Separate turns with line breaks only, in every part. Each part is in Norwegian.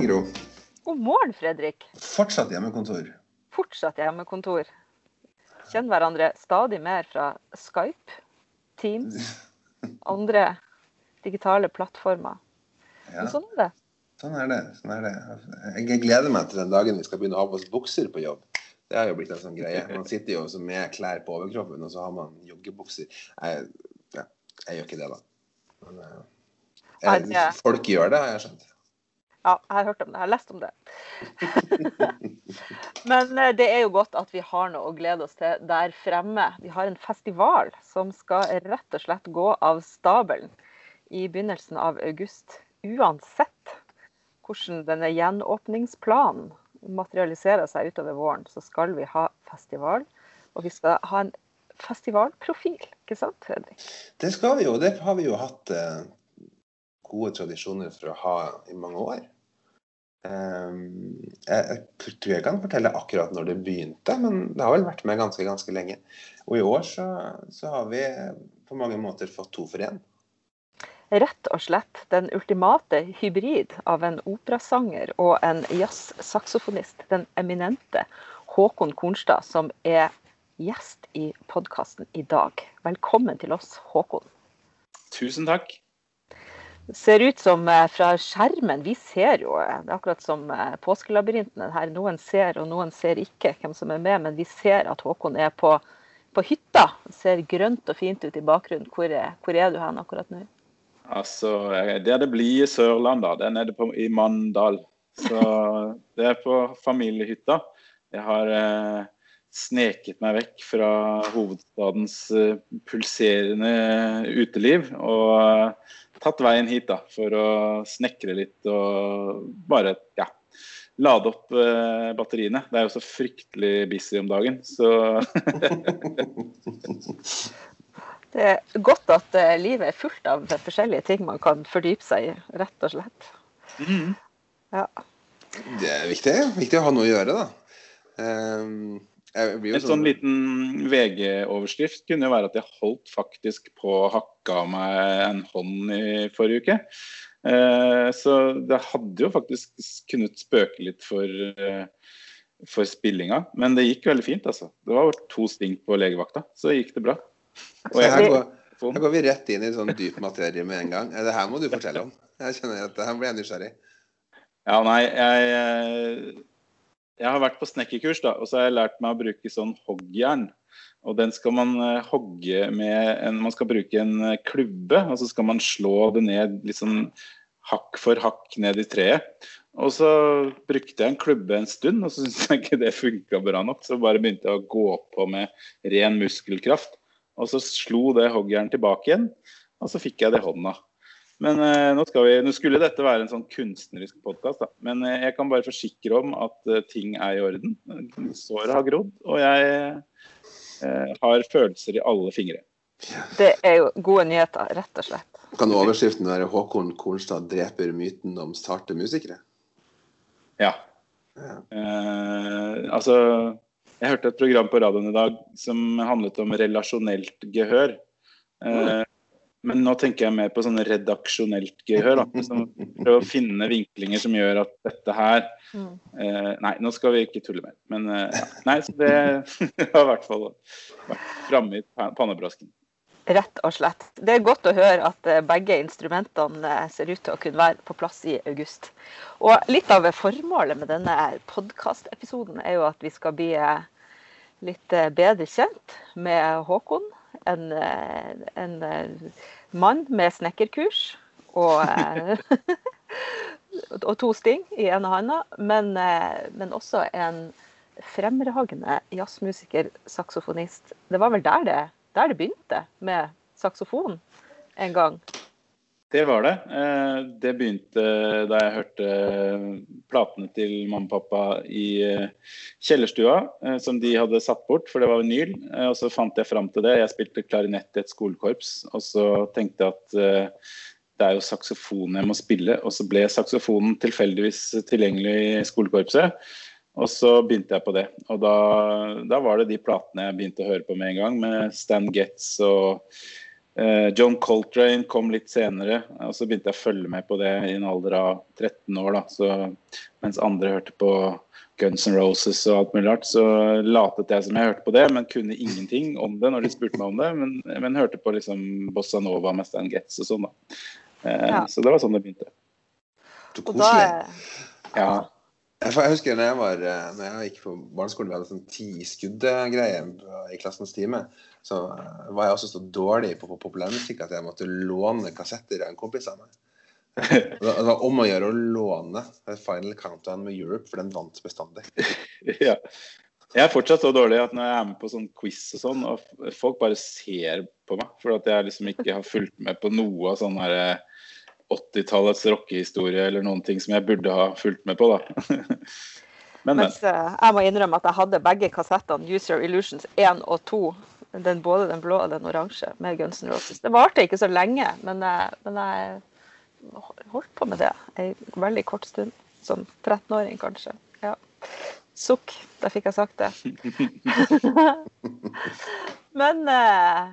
Morgen, Gro.
God morgen, Fredrik.
Fortsatt hjemmekontor.
Fortsatt hjemmekontor. Kjenner hverandre stadig mer fra Skype, Teams, andre digitale plattformer.
Ja,
sånn er det.
sånn er det. Sånn er det. Jeg gleder meg til den dagen vi skal begynne å ha på oss bukser på jobb. Det har jo blitt en sånn greie. Man sitter jo med klær på overkroppen, og så har man joggebukser. Jeg, ja, jeg gjør ikke det, da. Men, eh, jeg, folk gjør det, har jeg skjønt.
Ja, jeg har hørt om det. Jeg har lest om det. Men eh, det er jo godt at vi har noe å glede oss til der fremme. Vi har en festival som skal rett og slett gå av stabelen i begynnelsen av august. Uansett hvordan denne gjenåpningsplanen materialiserer seg utover våren, så skal vi ha festival. Og vi skal ha en festivalprofil, ikke sant Fredrik?
Det skal vi jo. Det har vi jo hatt eh, gode tradisjoner for å ha i mange år. Ehm, jeg, jeg tror jeg kan fortelle akkurat når det begynte, men det har vel vært med ganske, ganske lenge. Og i år så, så har vi på mange måter fått to for én.
Rett og slett den ultimate hybrid av en operasanger og en jazzsaksofonist. Den eminente Håkon Kornstad, som er gjest i podkasten i dag. Velkommen til oss, Håkon.
Tusen takk.
Ser ut som eh, fra skjermen, vi ser jo, eh, det er akkurat som påskelabyrintene her. Noen ser og noen ser ikke hvem som er med, men vi ser at Håkon er på, på hytta. Ser grønt og fint ut i bakgrunnen. Hvor er, hvor er du hen akkurat nå?
Altså, det er det blide Sørland, da. Det er nede på, i Mandal. Så det er på familiehytta. Jeg har eh, sneket meg vekk fra hovedstadens eh, pulserende uteliv og eh, tatt veien hit da, for å snekre litt og bare ja, lade opp eh, batteriene. Det er jo så fryktelig busy om dagen, så
Det er godt at eh, livet er fullt av forskjellige ting man kan fordype seg i, rett og slett.
mm.
Ja.
Det er viktig, viktig å ha noe å gjøre, da. Ehm, jo
En sånn liten VG-overskrift kunne jo være at jeg holdt faktisk på å hakke av meg en hånd i forrige uke. Eh, så det hadde jo faktisk kunnet spøke litt for, eh, for spillinga. Men det gikk veldig fint, altså. Det var to sting på legevakta, så gikk det bra. Og
Så her går, her går vi rett inn i sånn dyp materie med en gang. Eh, Det her må du fortelle om. Jeg kjenner at det her blir jeg nysgjerrig.
ja, nei, jeg, jeg har vært på snekkerkurs, da, og så har jeg lært meg å bruke sånn hoggjern. Og den skal man eh, hogge med en, Man skal bruke en eh, klubbe, og så skal man slå det ned sånn hakk for hakk ned i treet. Og så brukte jeg en klubbe en stund, og så syntes jeg ikke det funka bra nok. Så bare begynte jeg å gå på med ren muskelkraft. Og så slo det hoggjernet tilbake igjen, og så fikk jeg det i hånda. Men eh, nå, skal vi, nå skulle dette være en sånn kunstnerisk podkast, men eh, jeg kan bare forsikre om at eh, ting er i orden. Såret har grodd, og jeg eh, har følelser i alle fingre.
Det er jo gode nyheter, rett og slett.
Kan overskriften være 'Håkon Kornstad dreper myten om sarte musikere'?
Ja.
Ja.
Eh, altså Jeg hørte et program på radioen i dag som handlet om relasjonelt gehør. Eh, men nå tenker jeg mer på sånn redaksjonelt gehør. Da. Som å finne vinklinger som gjør at dette her
Mm.
eh, Nei, nå skal vi ikke tulle mer. Men eh, nei, så det har i hvert fall vært framme i pannebrasken.
Rett og slett. Det er godt å høre at eh, begge instrumentene eh, ser ut til å kunne være på plass i august. Og litt av formålet med denne podkastepisoden er jo at vi skal bli eh, litt bedre kjent med Håkon. En, eh, en eh, mann med snekkerkurs og, eh, og to sting i ene hånda, men, men også en fremragende jazzmusiker, saksofonist. Det var vel der det, der det begynte, med saksofon en gang.
Det var det. Eh, Det begynte da jeg hørte platene til mamma og pappa i eh, kjellerstua, eh, som de hadde satt bort, for det var vinyl. Eh, Og så fant jeg fram til det. Jeg spilte klarinett i et skolekorps, og så tenkte jeg at eh, det er jo saksofon jeg må spille. Og så ble saksofonen tilfeldigvis tilgjengelig i skolekorpset. Og så begynte jeg på det. Og da, da var det de platene jeg begynte å høre på med en gang, med Stan Getz og Eh, John Coltrane kom litt senere, og så begynte jeg å følge med på det i en alder av 13 år. da, så Mens andre hørte på Guns N' Roses og alt mulig rart, så latet jeg som jeg hørte på det, men kunne ingenting om det når de spurte meg om det. Men, men hørte på liksom Bossa Nova med Stan Getz og sånn, da. Eh,
Ja.
Så det var sånn det begynte.
Så koselig.
Ja.
Jeg husker når jeg, var, eh, når jeg gikk på barneskolen, vi hadde sånn ti skudd-greie i klassens time. Så eh, var jeg også så dårlig på, på populærmusikk at jeg måtte låne kassetter av en kompis av meg. Det var- om å gjøre å låne Final Countdown med Europe, for den vant bestandig.
ja. Jeg er fortsatt så dårlig at når jeg er med på sånn quiz og sånn, og folk bare ser på meg for at jeg liksom ikke har fulgt med på noe av sånn her eh, 80-tallets rockehistorie eller noen ting som jeg burde ha fulgt med på, da. Men, men.
Mens uh, jeg må innrømme at jeg hadde begge kassettene User Illusions 1 og 2. Den, både den blå og den oransje med Guns N' Roses. Det varte ikke så lenge, men, jeg- men jeg holdt på med det en veldig kort stund. Som 13-åring, kanskje. Ja. Sukk. da fikk jeg sagt det. men eh,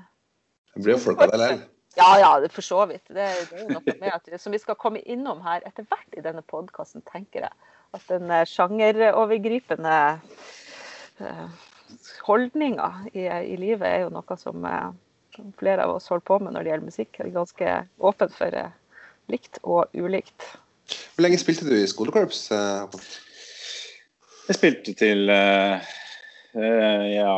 Det blir jo folk av det likevel.
Ja, ja, det for så vidt. Det, det er jo noe med at, som vi skal komme innom her etter hvert i denne podkasten, tenker jeg. At den eh, sjangerovergripende eh, holdninga i, i livet er jo noe som, eh, som flere av oss holder på med når det gjelder musikk. Det er ganske åpent for eh, likt og ulikt.
Hvor lenge spilte du i skolekorps? eh,
Jeg spilte til uh, uh, Ja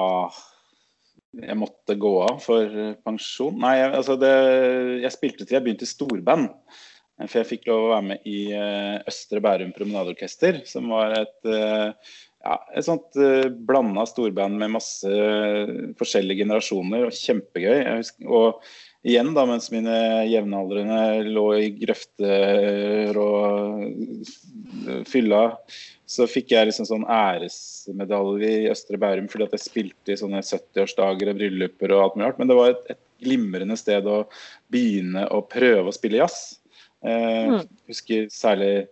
Jeg måtte gå av for eh, pensjon. Nei, jeg, altså det, jeg spilte til jeg begynte i storband. Eh, For jeg fikk lov å være med i eh, Østre Bærum Promenadeorkester, som var et ja, et sånt blanda storband med masse forskjellige generasjoner, og kjempegøy. Husker, og igjen, da, mens mine jevnaldrende lå i grøfter og fylla, så fikk jeg liksom sånn æresmedalje i Østre Bærum fordi at jeg spilte i sånne 70-årsdager og brylluper og alt mulig rart. Men det var et, et glimrende sted å begynne å prøve å spille jazz. Eh,
Mm.
husker særlig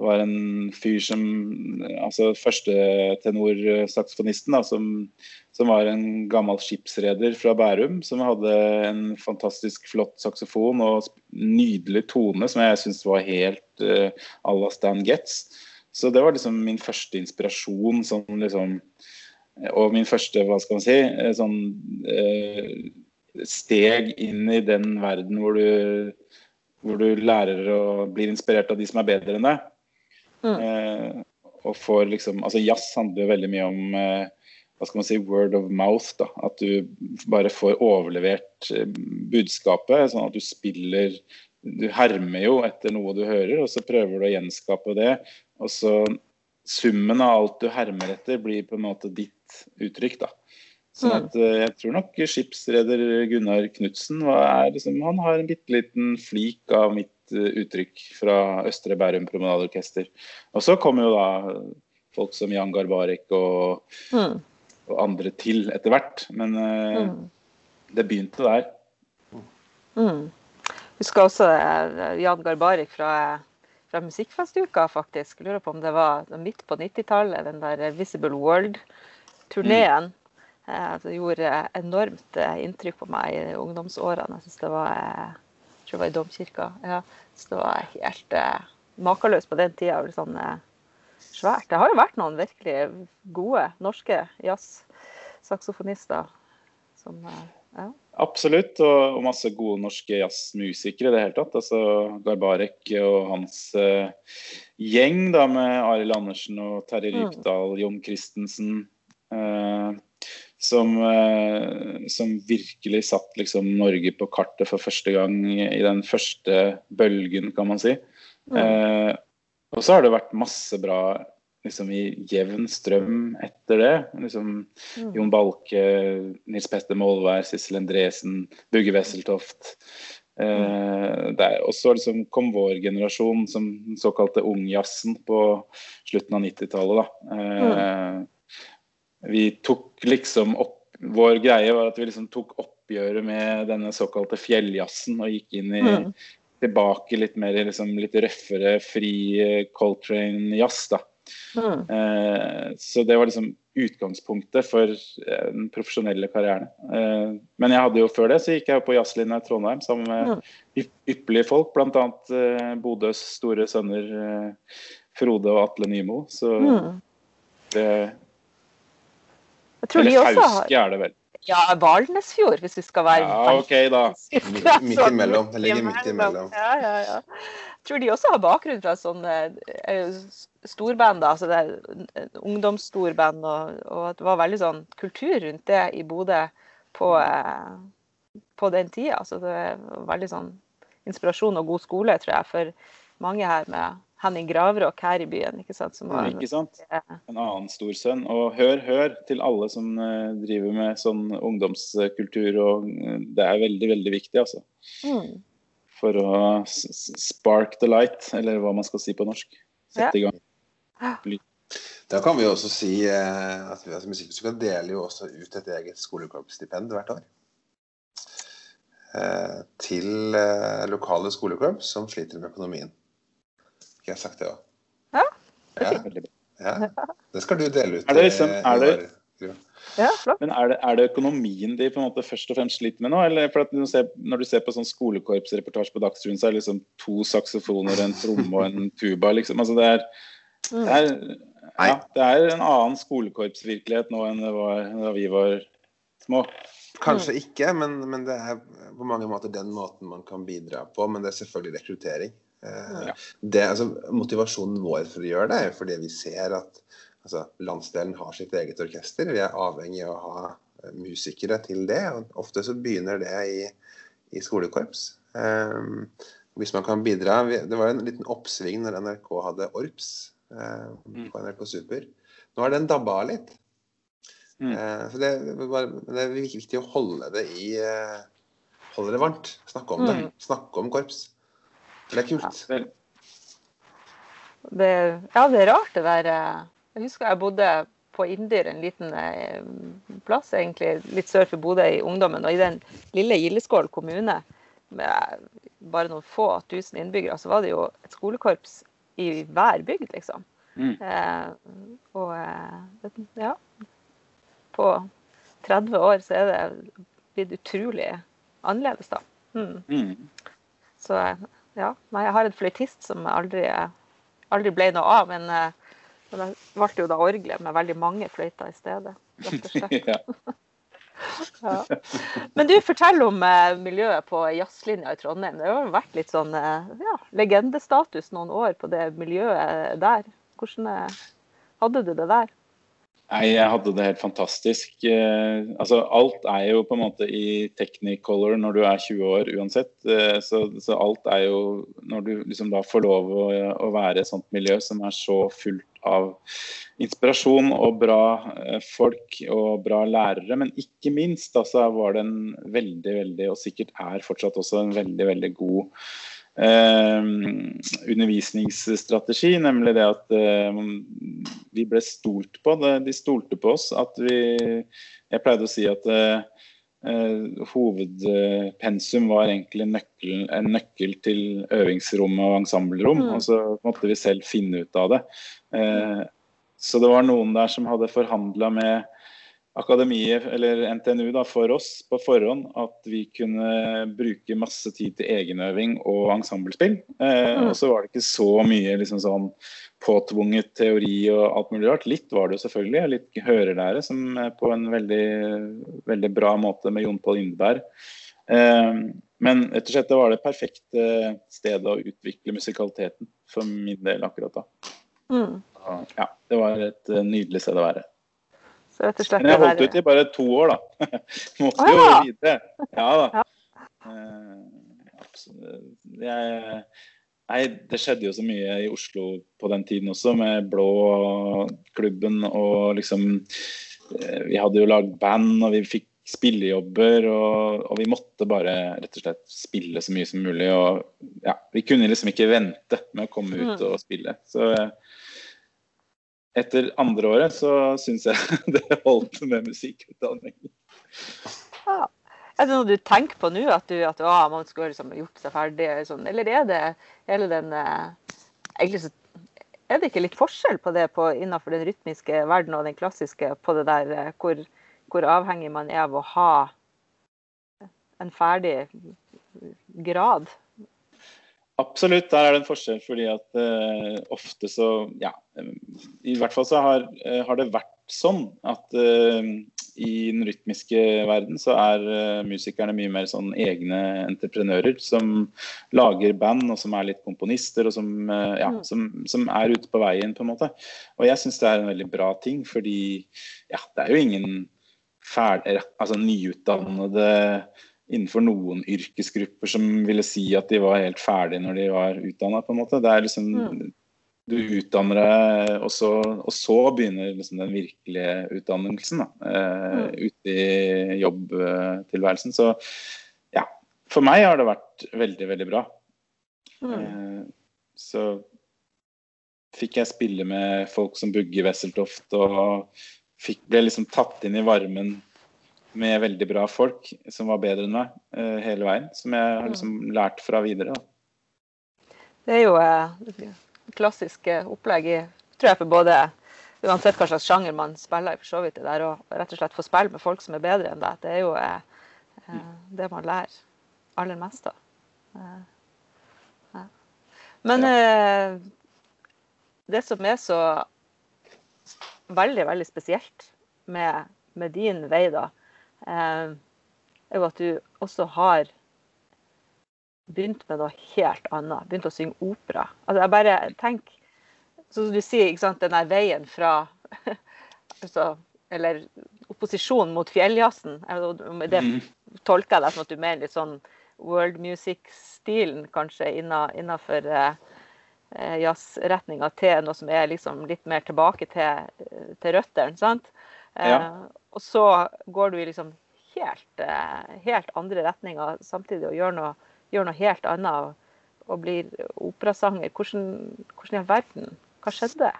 det var en fyr som altså Førstetenor-saksofonisten, da, som, som var en gammel skipsreder fra Bærum, som hadde en fantastisk flott saksofon og nydelig tone, som jeg syns var helt uh, à la Stan Getz. Så det var liksom min første inspirasjon. sånn liksom og min første, hva skal man si, eh, sånn eh, steg inn i den verden hvor du, hvor du lærer og blir inspirert av de som er bedre enn deg.
Mm.
Eh, og får liksom, altså Jazz handler jo veldig mye om eh, hva skal man si, word of mouth. da, At du bare får overlevert eh, budskapet. sånn at du spiller Du hermer jo etter noe du hører, og så prøver du å gjenskape det. Og så summen av alt du hermer etter, blir på en måte ditt uttrykk. da. Sånn
Mm.
at eh, Jeg tror nok skipsreder Gunnar Knutsen liksom, han har en bitte liten flik av mitt eh, uttrykk fra Østre Bærum Promenadeorkester. Og så kommer jo da folk som Jan Garbarek og,
Mm.
og andre til etter hvert. Men eh,
Mm.
det begynte der.
Mm. Husker også Jan Garbarek fra, fra Musikkfestuka, faktisk. Lurer på om det var midt på 90-tallet, den der Visible World-turneen. Mm. Det gjorde enormt eh, inntrykk på meg i ungdomsårene. Jeg synes det var eh, jeg tror det var i domkirka. Ja, så det var helt eh, makeløst på den tida. og Sånn, eh, svært. Det har jo vært noen virkelig gode norske jazz-saksofonister som eh, ja.
Absolutt, og, og masse gode norske jazzmusikere i det hele tatt. Altså Garbarek og hans uh, gjeng da med Arild Andersen og Terje
Mm.
Rypdal, Jon Christensen. Uh, som, eh, som virkelig satt liksom Norge på kartet for første gang i den første bølgen, kan man si.
Mm.
Eh, og så har det vært masse bra liksom i jevn strøm etter det. Liksom
Mm.
Jon Balke, Nils Petter Molvær, Sissel Endresen, Bugge Wesseltoft. Eh, der. Og så liksom kom vår generasjon som den såkalte ungjazzen på slutten av 90-tallet. da. mm. Vi tok liksom opp Vår greie var at vi liksom tok oppgjøret med denne såkalte fjelljazzen og gikk inn i
Mm.
tilbake litt mer i liksom litt røffere, fri eh, Coltrane-jazz. da.
Mm.
Eh, så det var liksom utgangspunktet for eh, den profesjonelle karrieren. Eh, men jeg hadde jo før det så gikk jeg på jazzlinja i Trondheim sammen med yp- ypperlige folk, bl.a. Eh, Bodøs store sønner eh, Frode og Atle Nymo. Så
Mm.
det Eller
har
Fauske er det vel.
Ja, Valnesfjord, hvis vi skal være
Ja, OK, da.
veldig-
Midt imellom. Det ligger midt imellom.
Ja, ja, ja. Jeg tror de også har bakgrunn fra sånne eh, storband, da, altså det er eh, ungdomsstorband, og, og at det var veldig sånn kultur rundt det i Bodø på, eh, på den tida. Så det var veldig sånn inspirasjon og god skole, tror jeg, for mange her med Henning Gravråk her i byen. ikke sant? Som var,
Ikke sant? En annen stor sønn. Og hør, hør til alle som eh, driver med sånn ungdomskultur. og eh, Det er veldig, veldig viktig, altså.
Mm.
For å spark the light, eller hva man skal si på norsk. Sette i gang.
Da kan vi også si eh, at vi, altså, Musikkmusikalen deler jo også ut et eget skoleklubbstipend hvert år. Eh, til lokale skoleklubb som sliter med økonomien. Ikke jeg sagt det òg?
Ja.
Ja, ja. Det skal du dele ut.
Er det liksom-
eh,
er det-
ja, flott.
Men er det, er det økonomien de på en måte først og fremst sliter med nå? Eller for at når du ser, når du ser på sånn skolekorpsreportasje på Dagsrevyen, så er det liksom to saksofoner, en tromme og en tuba. liksom. Altså det er,
Mm.
det er, ja, det er en annen skolekorpsvirkelighet nå enn det var da vi var små.
Kanskje ikke, men, men det er på mange måter den måten man kan bidra på. Men det er selvfølgelig rekruttering. Eh,
Ja.
det, altså, motivasjonen vår for å gjøre det er fordi vi ser at altså, landsdelen har sitt eget orkester. Vi er avhengig av å ha eh, musikere til det. og Ofte så begynner det i, i skolekorps. Um, hvis man kan bidra Det var en liten oppsving når NRK hadde ORPS
Mm.
på NRK Super. Nå har den dabba av litt.
Mm.
Uh, Så det, det er viktig å holde det i uh, Holde det varmt. Snakke om det.
Mm.
Snakke om korps. Det er kult.
Ja.
Det, ja, det er rart det der eh, Jeg husker jeg bodde på Indyr, en liten eh, plass egentlig, litt sør for Bodø i ungdommen. Og i den lille Gildeskål kommune med bare noen få tusen innbyggere, så var det jo et skolekorps i hver bygd, liksom.
Mm.
Eh, og eh, ja På 30 år så er det blitt utrolig annerledes, da. Mm.
mm.
Så ja, nei, jeg har en fløytist som aldri, aldri ble noe av. Men, eh, men jeg valgte jo da orgelet med veldig mange fløyter i stedet. Rett og slett.
ja.
Ja. Men du, fortell om eh, miljøet på jazzlinja i Trondheim. Det har jo vært litt sånn eh, ja, legendestatus noen år på det miljøet der. Hvordan eh, hadde du det der?
Nei, jeg hadde det helt fantastisk. Eh, altså, alt er jo på en måte i technicolor når du er 20 år uansett. Eh, så, så alt er jo Når du liksom da får lov å, å være i et sånt miljø som er så fullt av inspirasjon og bra eh, folk og bra lærere, men ikke minst altså, var det en veldig, veldig, og sikkert er fortsatt også en veldig, veldig god undervisningsstrategi, nemlig det at eh, vi ble stolt på. Det, de stolte på oss. At vi Jeg pleide å si at eh, eh, hovedpensum var egentlig nøkkel, en nøkkel til øvingsrom og ensemblerom.
Mm.
Og så måtte vi selv finne ut av det. Eh, så det var noen der som hadde forhandla med akademiet, eller NTNU, da, for oss på forhånd at vi kunne bruke masse tid til egenøving og ensemblespill. Eh,
Mm.
Og så var det ikke så mye liksom sånn påtvunget teori og alt mulig rart. Litt var det jo selvfølgelig, litt hørelære som er på en veldig, veldig bra måte med Jon Pål Indeberg. Eh, men rett og slett det var det perfekte stedet å utvikle musikaliteten for min del akkurat da.
Mm.
Ja, det var et eh, nydelig sted å være.
Så rett og slett
Men jeg holdt ut i bare to år, da. Måtte jo videre. Ja da.
Ja.
Eh. Jeg, nei, det skjedde jo så mye i Oslo på den tiden også, med Blå-klubben og liksom eh, Vi hadde jo lagd band, og vi fikk spillejobber, og, og vi måtte bare rett og slett spille så mye som mulig. Og ja, vi kunne liksom ikke vente med å komme ut
Mm.
og spille. Så eh, etter andre året så syns jeg det holdt med musikkutdanning.
Ja. Er det noe du tenker på nå, at, du, at å, man skulle liksom gjort seg ferdig? Sånn, eller er det hele den eh, Egentlig så er det ikke litt forskjell på det på, innenfor den rytmiske verden og den klassiske, på det der eh, hvor, hvor avhengig man er av å ha en ferdig grad?
Absolutt, der er det en forskjell. fordi at uh, ofte så Ja, i hvert fall så har, uh, har det vært sånn at uh, i den rytmiske verden så er musikerne mye mer sånn egne entreprenører som lager band og som er litt komponister og som, ja, mm. som, som er ute på veien, på en måte. Og jeg syns det er en veldig bra ting, fordi ja, det er jo ingen ferdig, altså nyutdannede innenfor noen yrkesgrupper som ville si at de var helt ferdige når de var utdanna, på en måte. Det er liksom mm. Du utdanner deg, og så, og så begynner liksom den virkelige utdannelsen. Da, eh, mm. Ute i jobbtilværelsen. Så ja. For meg har det vært veldig, veldig bra. Mm. Eh, så fikk jeg spille med folk som Bugge Wesseltoft, og fikk, ble liksom tatt inn i varmen med veldig bra folk som var bedre enn meg uh, hele veien. Som jeg har liksom lært fra videre. Da.
Det er jo uh, klassisk opplegg i, tror jeg, for både Uansett hva slags sjanger man spiller i, for så vidt det der og rett og slett få spille med folk som er bedre enn deg, det er jo uh, det man lærer aller mest av. Men det som er så veldig, veldig spesielt med, med din vei, da, Eh, er jo at du også har begynt med noe helt annet. Begynt å synge opera. Altså jeg bare tenker Sånn som du sier, ikke sant, den der veien fra altså, Eller opposisjon mot fjelljazzen. Det mm. tolker jeg deg som at du mener litt sånn world music-stilen, kanskje, innafor uh, jazzretninga til noe som er liksom litt mer tilbake til, til røttene. sant? Ja. Eh, og så går du i liksom helt, eh, helt andre retninger samtidig og gjør noe, gjør noe helt annet og, og blir operasanger. Hvordan, hvordan, i all verden? Hva skjedde?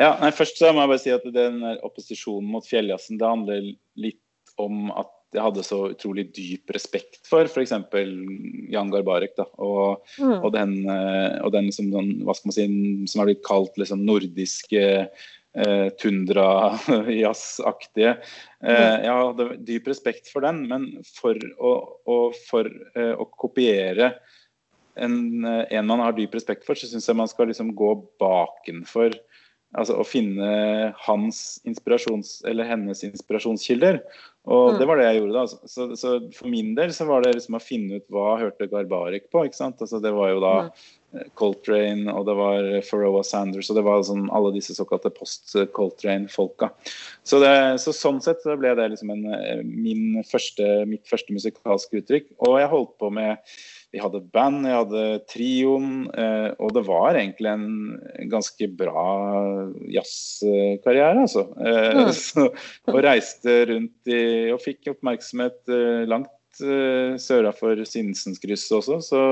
Ja, nei, først så må jeg bare si at den opposisjonen mot fjelljazzen det handler litt om at jeg hadde så utrolig dyp respekt for f.eks. Jan Garbarek. Da, og, mm. og, den, eh, og den som, hva skal man si, som har blitt kalt liksom, nordiske eh, tundra-jazzaktige. Eh, jeg hadde dyp respekt for den, men for å, å, for, eh, å kopiere en, eh, en, man har dyp respekt for, så syns jeg man skal liksom gå bakenfor altså å finne hans inspirasjons, eller hennes inspirasjonskilder. Og mm. det var det jeg gjorde da. Så, så, for min del så var det liksom å finne ut hva hørte Garbarek på. ikke sant? Altså det var jo da mm. Coltrane og det var Faroa Sanders og det var sånn, alle disse såkalte post-Coltrane-folka. Så, så, sånn sett så ble det liksom en, min første, mitt første musikalske uttrykk. Og jeg holdt på med vi hadde band, jeg hadde trioen, eh, og det var egentlig en ganske bra jazzkarriere, altså. Eh, mm. Så, og reiste rundt i, og fikk oppmerksomhet eh, langt eh, sørafor Sinsenskrysset også, så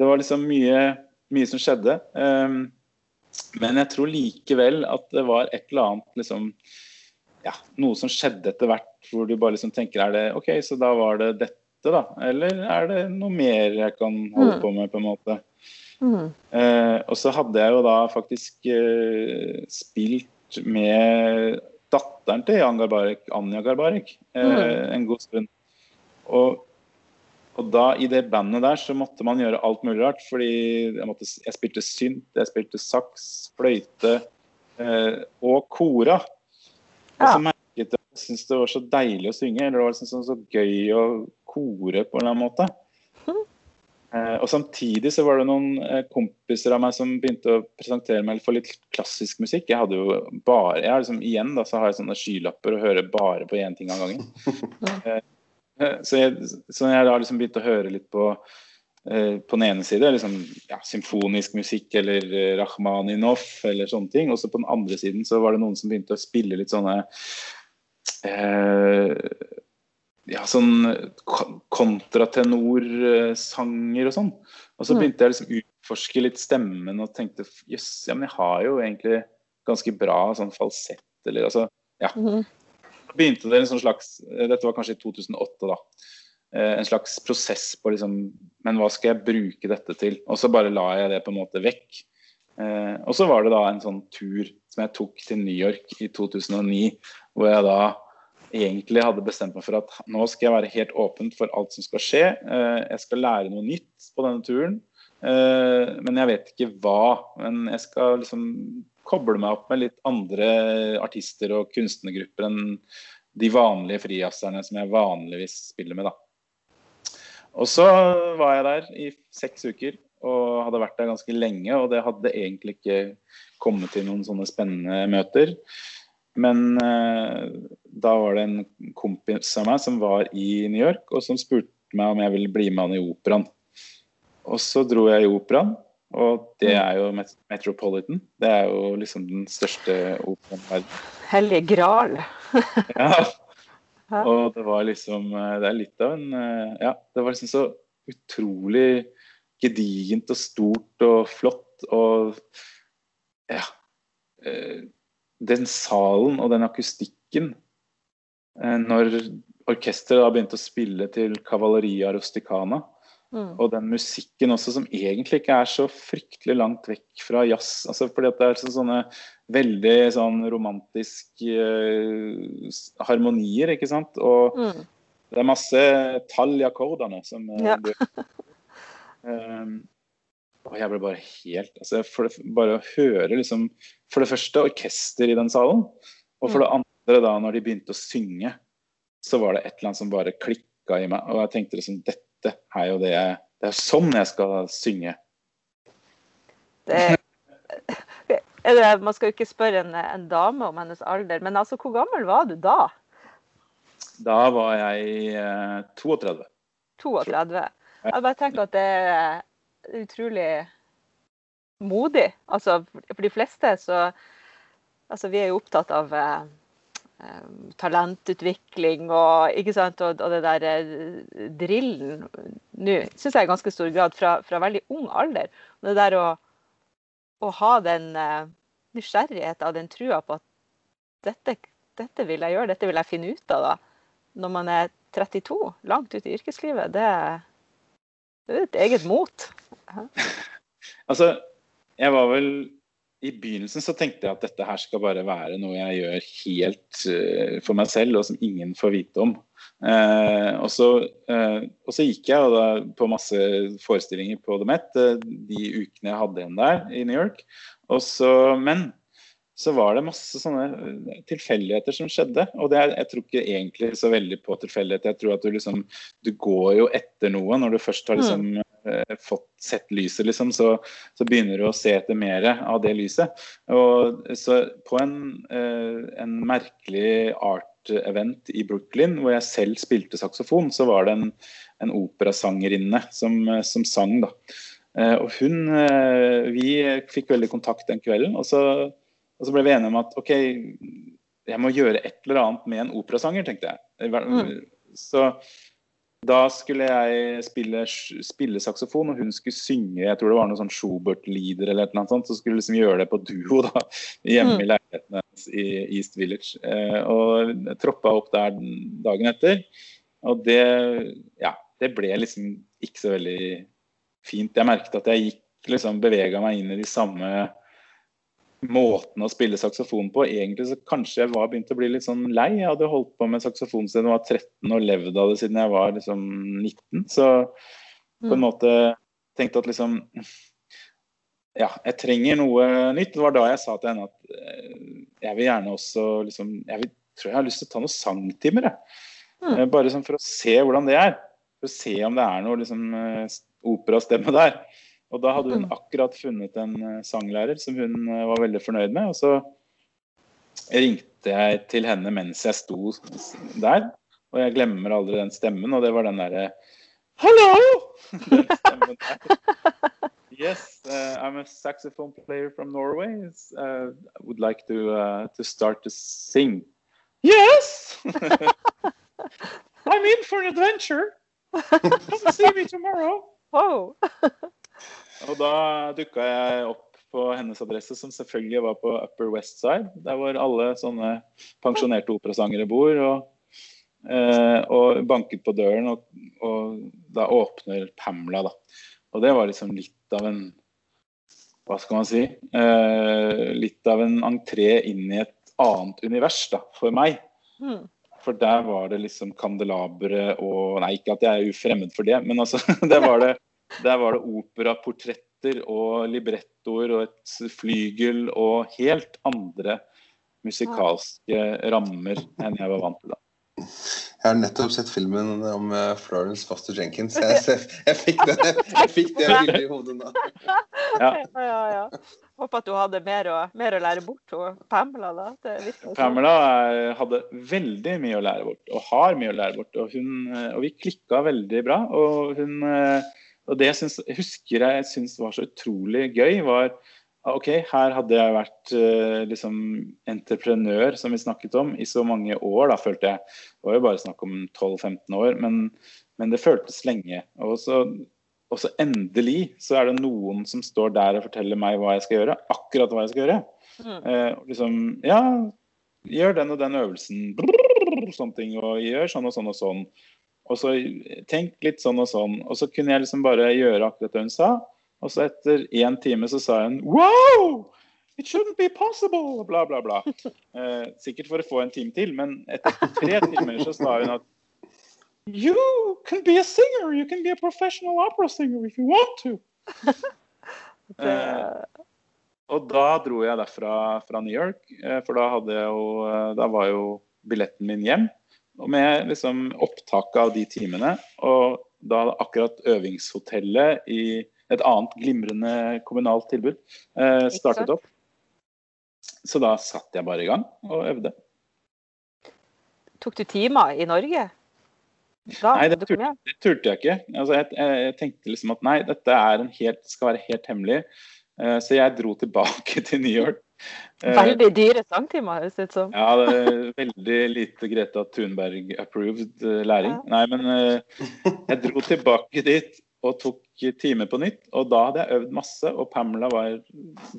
det var liksom mye, mye som skjedde. Um, men jeg tror likevel at det var et eller annet liksom ja, Noe som skjedde etter hvert, hvor du bare liksom tenker er det OK, så da var det dette da? Eller er det noe mer jeg kan holde mm. på med, på en måte? Mm. Uh, og så hadde jeg jo da faktisk uh, spilt med datteren til Jan Garbarek, Anja Garbarek, uh, mm. en god stund. Og, og, da i det bandet der så måtte man gjøre alt mulig rart. Fordi jeg, måtte, jeg spilte synt, jeg spilte saks, fløyte eh, og kora. Og så merket jeg at jeg syntes det var så deilig å synge. eller Det var liksom så gøy å kore på en eller annen måte. Eh, og Samtidig så var det noen eh, kompiser av meg som begynte å presentere meg for litt klassisk musikk. Jeg hadde jo bare, jeg har liksom, Igjen da, så har jeg sånne skylapper og hører bare på én ting av gangen. eh så, jeg, så jeg da liksom begynte å høre litt på eh, på den ene side liksom, ja, symfonisk musikk eller Rachmaninoff eller sånne ting. Og så på den andre siden så var det noen som begynte å spille litt sånne eh, ja, sånn kontratenorsanger og sånn. Og så mm. begynte jeg liksom utforske litt stemmen og tenkte jøss, ja, men jeg har jo egentlig ganske bra sånn falsett, eller altså Ja. Begynte det en sånn slags Dette var kanskje i 2008, da. Eh, en slags prosess på liksom Men hva skal jeg bruke dette til? Og så bare la jeg det på en måte vekk. Eh, og så var det da en sånn tur som jeg tok til New York i 2009, hvor jeg da egentlig hadde bestemt meg for at nå skal jeg være helt åpen for alt som skal skje. Eh, jeg skal lære noe nytt på denne turen, eh, men jeg vet ikke hva. Men jeg skal liksom koble meg opp med litt andre artister og kunstnergrupper enn de vanlige frijazzerne som jeg vanligvis spiller med, da. Og så var jeg der i seks uker og hadde vært der ganske lenge. Og det hadde egentlig ikke kommet til noen sånne spennende møter. Men eh, da var det en kompis av meg som var i New York, og som spurte meg om jeg ville bli med han i operaen. Og så dro jeg i operaen, og det er jo Metropolitan. Det er jo liksom den største operaen i verden.
Hellige gral.
ja. Og det var liksom eh, Det er litt av en eh, Ja, det var liksom så utrolig gedigent og stort og flott og Ja. Eh, den salen og den akustikken Når orkesteret da begynte å spille til Cavalleria Rusticana, mm. og den musikken også som egentlig ikke er så fryktelig langt vekk fra jazz altså fordi at det er sånne veldig sånn romantiske uh, harmonier, ikke sant? Og mm. det er masse tall i akkordene som ja. Um, og jeg ble bare helt altså det, Bare å høre liksom For det første orkester i den salen. Og for det mm. andre, da når de begynte å synge, så var det et eller annet som bare klikka i meg. Og jeg tenkte liksom Dette er jo det jeg Det er sånn jeg skal synge.
Det, man skal jo ikke spørre en, en, dame om hennes alder, men altså, hvor gammel var du da?
Da var jeg eh, 32.
32. Jeg bare tenker at det er utrolig modig. Altså, for de fleste så Altså, vi er jo opptatt av eh talentutvikling og, og, og det der eh, drillen nå, syns jeg i ganske stor grad fra, fra, veldig ung alder. Det der å, å ha den eh, nysgjerrigheten og den trua på at dette, dette, vil jeg gjøre, dette vil jeg finne ut av da, når man er 32, langt ut i yrkeslivet, det, det er et eget mot.
altså, jeg var vel i begynnelsen så tenkte jeg at dette her skal bare være noe jeg gjør helt uh, for meg selv, og som ingen får vite om. Uh, og, så, uh, og, så, gikk jeg da, på masse forestillinger på The Met de ukene jeg hadde igjen der i New York. Så, men så var det masse sånne tilfeldigheter som skjedde. Og er, jeg tror ikke egentlig så veldig på tilfeldigheter. Jeg tror at du liksom Du går jo etter noe når du først har liksom mm. fått sett lyset, liksom, så, så, begynner du å se etter mer av det lyset. Og så på en, eh, en merkelig art-event i Brooklyn, hvor jeg selv spilte saksofon, så var det en, en operasangerinne som, som sang, da. Eh, og hun Vi fikk veldig kontakt den kvelden. og så og så ble vi enige om at OK, jeg må gjøre et eller annet med en operasanger, tenkte jeg. Mm. Så da skulle jeg spille, spille, saksofon, og hun skulle synge jeg tror det var noe sånn Schubert-lieder eller noe sånt. Så skulle vi liksom gjøre det på duo da, hjemme mm. i leiligheten hennes i East Village. Eh, og troppa opp der dagen etter. Og det, ja, det ble liksom ikke så veldig fint. Jeg merket at jeg gikk liksom bevega meg inn i de samme måten å spille saksofon på. Egentlig så kanskje jeg var begynt å bli litt sånn lei. Jeg hadde holdt på med saksofon siden jeg var 13 og levd av det siden jeg var liksom 19. Så på en mm. måte tenkte at liksom Ja, jeg trenger noe nytt. Det var da jeg sa til henne at eh, jeg vil gjerne også liksom Jeg vil, tror jeg har lyst til å ta noen sangtimer, jeg. Mm. Eh, bare sånn for å se hvordan det er. For å se om det er noe liksom eh, operastemme der. Og da hadde hun akkurat funnet en eh, sanglærer som hun eh, var veldig fornøyd med. Og så ringte jeg til henne mens jeg sto der, og jeg glemmer aldri den stemmen, og det var den derre Hallo! Yes, uh, I'm a saxophone player from Norway. Uh, I would like to uh, to start to sing. Yes! I'm in for an adventure. Come see me tomorrow.
Oh.
Og da dukka jeg opp på hennes adresse, som selvfølgelig var på Upper West Side. Der hvor alle sånne pensjonerte operasangere bor. Og, eh, og banket på døren, og, og, da åpner Pamela, da. Og det var liksom litt av en hva skal man si eh, Litt av en entré inn i et annet univers da, for meg.
Mm.
For der var det liksom kandelabre og Nei, ikke at jeg er ufremmed for det, men altså det var det, der var det operaportretter og librettoer og et flygel og helt andre musikalske rammer enn jeg var vant til da.
Jeg har nettopp sett filmen om eh, Florence Foster Jenkins. Jeg, jeg, jeg fikk det, jeg fikk det bildet i hodet nå.
Ja.
Ja, ja, ja. Håper at du hadde mer å, mer å lære bort og Pamela. da. Det sånn.
Pamela er, hadde veldig mye å lære bort, og har mye å lære bort. Og, hun, eh, og vi klikka veldig bra. Og, hun, eh, og det jeg, synes, jeg husker jeg syns var så utrolig gøy, var OK, her hadde jeg vært eh, liksom entreprenør, som vi snakket om, i så mange år, da, følte jeg. Det var jo bare snakk om 12-15 år, men, men det føltes lenge. Og så, og så endelig så er det noen som står der og forteller meg hva jeg skal gjøre. Akkurat hva jeg skal gjøre.
Mm.
Eh, liksom, ja, gjør den og den øvelsen. Brrr, sånne ting. Og gjør sånn og sånn og sånn. Og så tenk litt sånn og sånn. Og så kunne jeg liksom bare gjøre akkurat det hun sa. Og så etter én time så sa hun Wow! It shouldn't be possible! Bla, bla, bla. Eh, sikkert for å få en time til, men etter tre timer så sa hun at You can be a singer! You can be a professional opera singer if you want to!
Eh,
Og da dro jeg derfra fra New York, eh, for da, hadde jeg jo, eh, da var jo billetten min hjem. Og med liksom opptak av de timene. Og da akkurat øvingshotellet i et annet glimrende kommunalt tilbud eh, startet opp. Så da satt jeg bare i gang og øvde.
tok du timer i Norge? Da
Nei, det
turte.
Det turte jeg ikke. Altså, jeg, jeg, tenkte liksom at nei, dette er en helt, skal være helt hemmelig. Eh, så jeg dro tilbake til New York. Eh,
Veldig dyre sangtimer, høres det ut som.
Ja, det er veldig lite Greta Thunberg-approved eh, læring. Nei, men jeg dro tilbake dit og tok time på nytt. Og da hadde jeg øvd masse, og Pamela var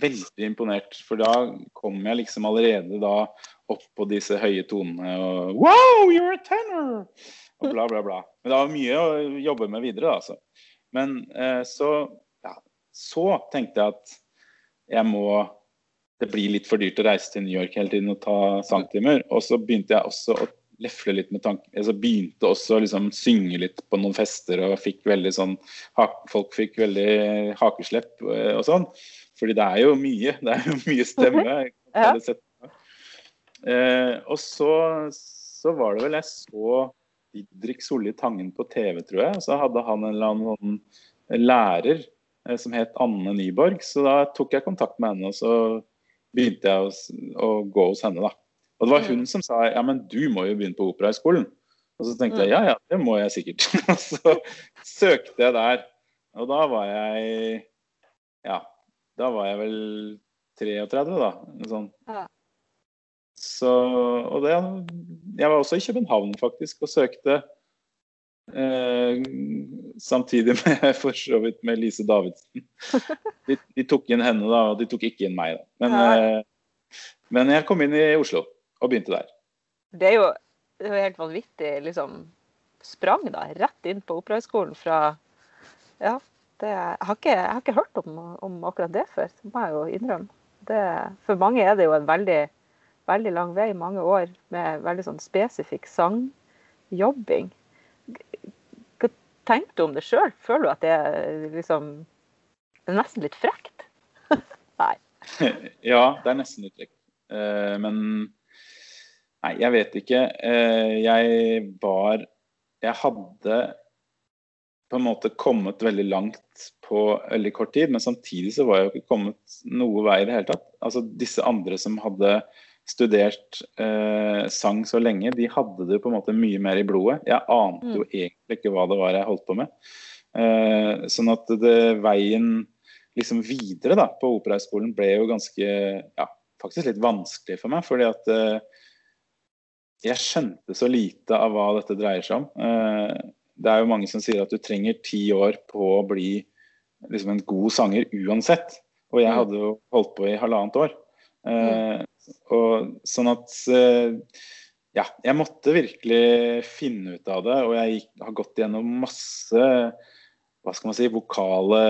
veldig imponert. For da kom jeg liksom allerede da opp på disse høye tonene og Wow, you're a tenor! Og bla, bla, bla. Men det var mye å jobbe med videre, da, altså. Men så, så tenkte jeg at jeg må det blir litt for dyrt å reise til New York hele tiden og ta sangtimer. Og så begynte jeg også å lefle litt med tanken altså begynte også å liksom synge litt på noen fester og fikk veldig sånn Folk fikk veldig hakeslepp eh, og sånn. Fordi det er jo mye. Det er jo mye stemme.
Ja.
Eh, og så, så var det vel jeg så Didrik Solli Tangen på TV, tror jeg. Så hadde han en eller annen sånn lærer som het Anne Nyborg. Så da tok jeg kontakt med henne, og så begynte jeg å, å gå hos henne, da. Og det var hun som sa ja, men du må jo begynne på Operahøgskolen. Og så tenkte jeg ja, ja, det må jeg sikkert. Og så søkte jeg der. Og da var jeg ja, da var jeg vel 33, da. Sånn.
Ja.
Så, og det, jeg var også i København faktisk og søkte. Eh, samtidig med for så vidt med Lise Davidsen. De, de tok inn henne, da, og de tok ikke inn meg. da. Men, eh, men jeg kom inn i Oslo og begynte der.
Det er jo, det er jo helt vanvittig liksom, sprang da, rett inn på Operahøgskolen fra Ja, det, jeg, har ikke, jeg har ikke hørt om, om akkurat det før, det må jeg jo innrømme. Det, for mange er det jo en veldig, veldig lang vei, mange år med veldig sånn spesifikk sangjobbing. Hva tenker du om det sjøl? Føler du at det er liksom er nesten litt frekt? Nei.
ja, det er nesten litt frekt. Eh, men Nei, jeg vet ikke. Eh, jeg var Jeg hadde på en måte kommet veldig langt på veldig kort tid, men samtidig så var jeg jo ikke kommet noe vei i det hele tatt. Altså Disse andre som hadde studert eh, sang så lenge, de hadde det på en måte mye mer i blodet. Jeg ante jo egentlig ikke hva det var jeg holdt på med. Eh, sånn at det, veien liksom videre da, på Operahøgskolen ble jo ganske ja, faktisk litt vanskelig for meg. fordi at eh, jeg skjønte så lite av hva dette dreier seg om. Eh, det er jo mange som sier at du trenger ti år på å bli liksom en god sanger uansett. Og jeg
Mm.
hadde jo holdt på i halvannet år. Eh, og sånn at eh, ja, jeg måtte virkelig finne ut av det. Og jeg har gått gjennom masse hva skal man si, vokale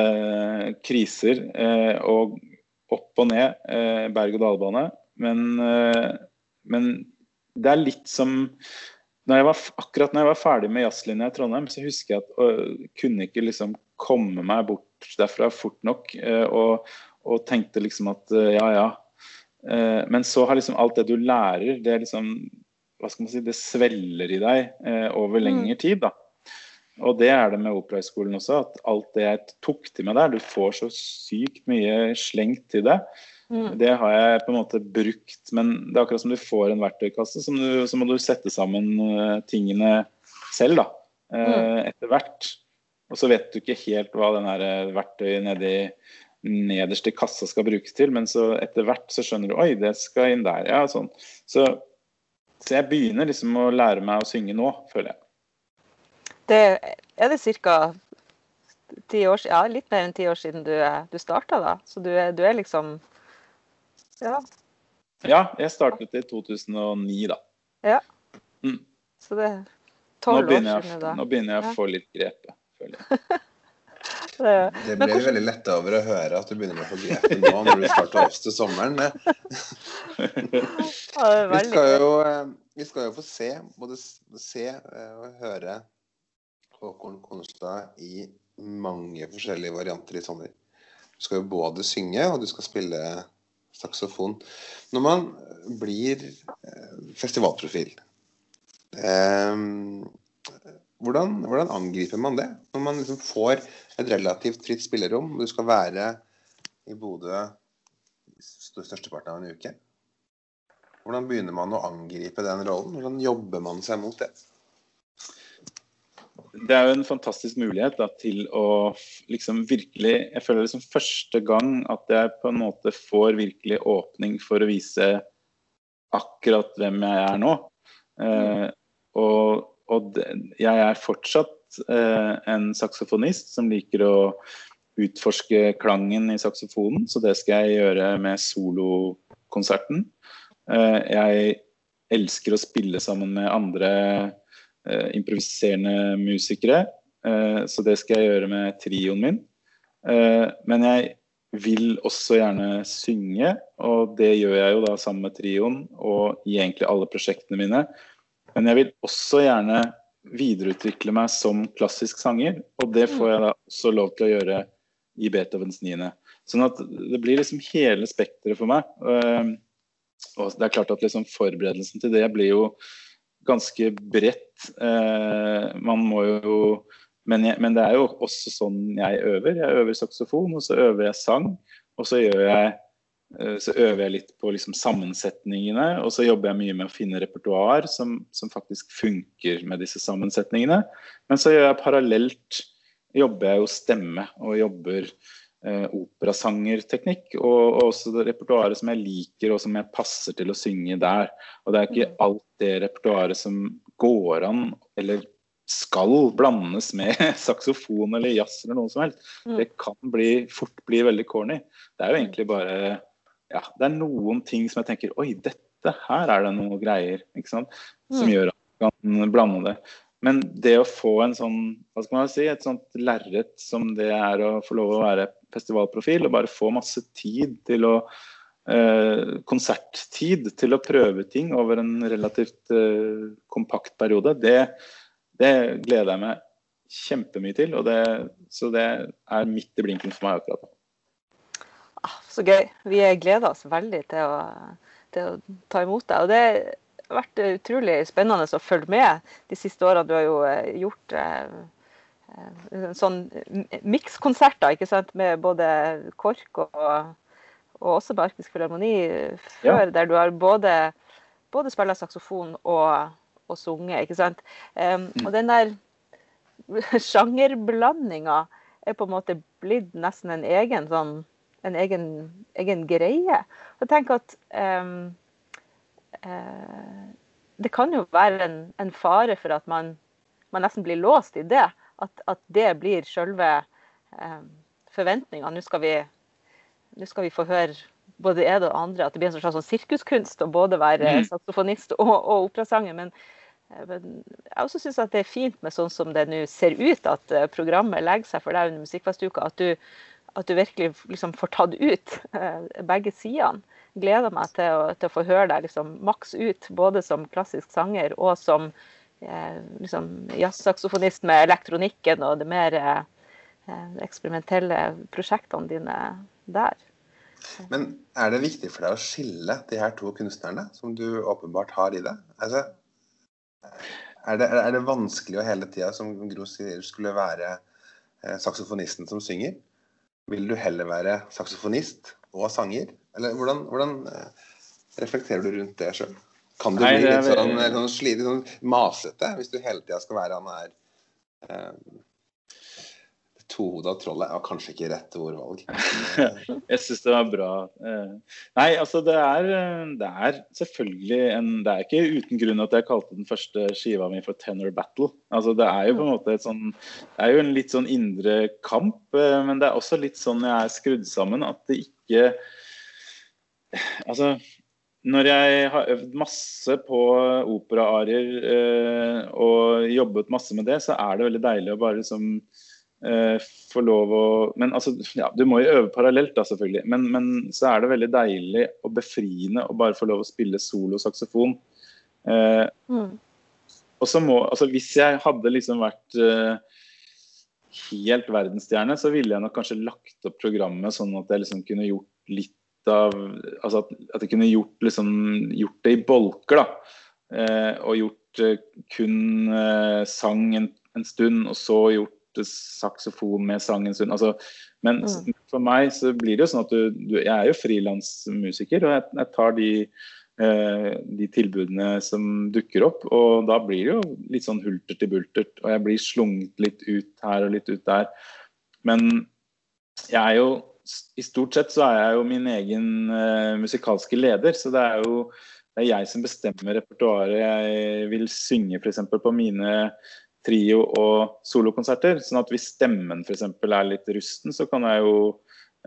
kriser. Eh, og opp og ned, eh, berg-og-dal-bane. Men, men, det er litt som når var, Akkurat når jeg var ferdig med jazzlinja i Trondheim, så husker jeg at jeg kunne ikke liksom komme meg bort derfra fort nok. Og, og tenkte liksom at ja, ja. Eh, men så har liksom alt det du lærer, det liksom hva skal man si, det sveller i deg over lengre tid. da. Og det er det med Operahøgskolen også. At alt det jeg tok til meg der, du får så sykt mye slengt til det. Mm. Det har jeg på en måte brukt. Men det er akkurat som du får en verktøykasse, så, du, så må du sette sammen tingene selv da, mm. etter hvert. Og så vet du ikke helt hva den verktøyet nedi nederst i kassa skal brukes til, men så etter hvert så skjønner du oi, det skal inn der. ja, sånn. Så, så jeg begynner liksom å lære meg å synge nå, føler jeg.
Det, er det ca. ti år ja, litt mer enn ti år siden du, du starta, da? Så du, du, er liksom Ja.
Ja, jeg startet i 2009, da.
Ja. Mm. Så det er tolv år siden
da. Nå begynner jeg å få litt grepet, føler jeg.
Det, blir hvordan... veldig lett over å høre at du begynner å få grepet nå når du starter oss til sommeren. vi, skal jo, eh, vi skal jo få se, både se eh, og høre Håkon Konstad i mange forskjellige varianter i sommer. Du skal jo både synge og du skal spille saksofon. Når man blir eh, festivalprofil um, hvordan, hvordan, angriper man det? Når man liksom får et relativt fritt spillerom, du skal være i Bodø størsteparten av en uke. Hvordan begynner man å angripe den rollen? Hvordan jobber man seg mot det?
Det er jo en fantastisk mulighet da, til å liksom virkelig Jeg føler det som første gang at jeg på en måte får virkelig åpning for å vise akkurat hvem jeg er nå. Eh, og og jeg er fortsatt en saksofonist som liker å utforske klangen i saksofonen, så det skal jeg gjøre med solokonserten. Eh, jeg elsker å spille sammen med andre eh, improviserende musikere, eh, så det skal jeg gjøre med trioen min. Eh, men jeg vil også gjerne synge, og det gjør jeg jo da sammen med trioen og i egentlig alle prosjektene mine. Men jeg vil også gjerne videreutvikle meg som klassisk sanger, og det får jeg da også lov til å gjøre i Beethovens niende. Sånn at det blir liksom hele spekteret for meg. Ehm, og det er klart at liksom forberedelsen til det blir jo ganske bredt. Eh, man må jo men, jeg, men, det er jo også sånn jeg øver. Jeg øver saksofon, og så øver jeg sang. Og så gjør jeg så øver jeg litt på liksom sammensetningene, og så jobber jeg mye med å finne repertoar som, som, faktisk funker med disse sammensetningene. Men så gjør jeg parallelt jobber jeg jo stemme og jobber eh, operasangerteknikk. Og, og også det repertoaret som jeg liker og som jeg passer til å synge der. Og det er ikke mm. alt det repertoaret som går an eller skal blandes med saksofon eller jazz eller noe som helst. Mm. Det kan bli, fort bli veldig corny. Det er jo egentlig bare ja, det er noen ting som jeg tenker Oi, dette her er det noe greier ikke sant? som mm. gjør at man kan blande det. Men det å få en sånn, hva skal man si, et sånt lerret som det er å få lov å være festivalprofil, og bare få masse tid til å eh, konserttid til å prøve ting over en relativt eh, kompakt periode, det, det, gleder jeg meg kjempemye til. Og det, så det er midt i blinken for meg akkurat nå.
Så gøy. Vi gleder oss veldig til å, til å ta imot deg. Og det har vært utrolig spennende å følge med de siste årene. Du har jo eh, gjort eh, eh sånn mikskonserter ikke sant? med både KORK og, og også med Arktisk Filharmoni før, ja. der du har både, både spilla saksofon og, og sunget. ikke sant? Um, mm. Og den der sjangerblandinga er på en måte blitt nesten en egen sånn en egen, egen greie. Og tenk at um, uh, det kan jo være en, en fare for at man, man, nesten blir låst i det. At, at det blir selve um, forventninga. Nå nå skal vi få høre både det og andre at det blir en slags sånn sirkuskunst å både være mm. saksofonist og, og operasanger. Men, eh, men, jeg også syns det er fint med sånn som det nå ser ut at programmet legger seg for deg under Musikkfestuka. At du, at du virkelig liksom får tatt ut eh, begge sidene. Gleder meg til å, til å få høre deg liksom maks ut, både som klassisk sanger og som eh, liksom jazzsaksofonist med elektronikken og det mer eh, eksperimentelle prosjektene dine der.
Men er det viktig for deg å skille de her to kunstnerne, som du åpenbart har i deg? Altså, er det, er det vanskelig å hele tida, som Gro sier, skulle være eh, saksofonisten som synger? Vil du heller være saksofonist og sanger? Eller hvordan, hvordan eh, reflekterer du rundt det sjøl? Kan du Nei, bli litt sånn, sånn, slite, sånn masete hvis du hele tida skal være han her eh, Tohoda trollet er kanskje ikke rett ordvalg.
jeg syns det var bra. Eh, nei, altså det er, det er, selvfølgelig en Det er ikke uten grunn at jeg kalte den første skiva mi for Tenor Battle. Altså det er jo på en måte et sånn Det er jo en litt sånn indre kamp, eh, men det er også litt sånn jeg er skrudd sammen at det ikke Altså når jeg har øvd masse på operaarier eh, og jobbet masse med det, så er det veldig deilig å bare liksom eh, få lov å Men altså, ja, du må jo øve parallelt, da, selvfølgelig. Men, men, så er det veldig deilig og befriende å bare få lov å spille solo saksofon. Eh, mm. Og så må Altså, hvis jeg hadde liksom vært eh, helt verdensstjerne, så ville jeg nok kanskje lagt opp programmet sånn at jeg liksom kunne gjort litt av Altså at, at jeg kunne gjort, liksom, gjort det i bolker, da. Eh, og gjort eh, kun eh, sang en, en, stund, og så gjort saksofon med sang en stund. Altså, men mm. for meg så blir det jo sånn at du, du Jeg er jo frilansmusiker, og jeg, jeg tar de, eh, de tilbudene som dukker opp. Og da blir det jo litt sånn hulter til bultert, og jeg blir slunget litt ut her og litt ut der. Men jeg er jo i stort sett så er jeg jo min egen uh, musikalske leder, så det er jo det er jeg som bestemmer repertoaret jeg vil synge f.eks. på mine trio- og solokonserter. Sånn at hvis stemmen f.eks. er litt rusten, så kan jeg, jo,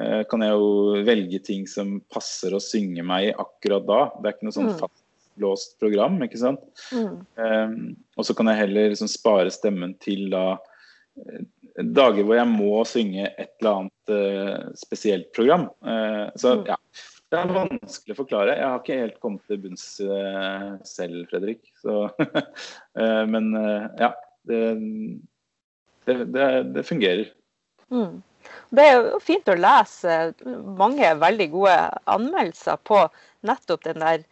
uh, kan jeg jo velge ting som passer å synge meg i akkurat da. Det er ikke noe sånn mm. fastlåst program, ikke sant. Mm. Um, og så kan jeg heller liksom spare stemmen til da dager hvor jeg må synge et eller annet uh, spesielt program. Uh, så mm. ja, det er vanskelig å forklare. Jeg har ikke helt kommet til bunns uh, selv, Fredrik. Så, men ja, det, det, det, det fungerer.
Mm. Det er jo fint å lese mange veldig gode anmeldelser på nettopp den der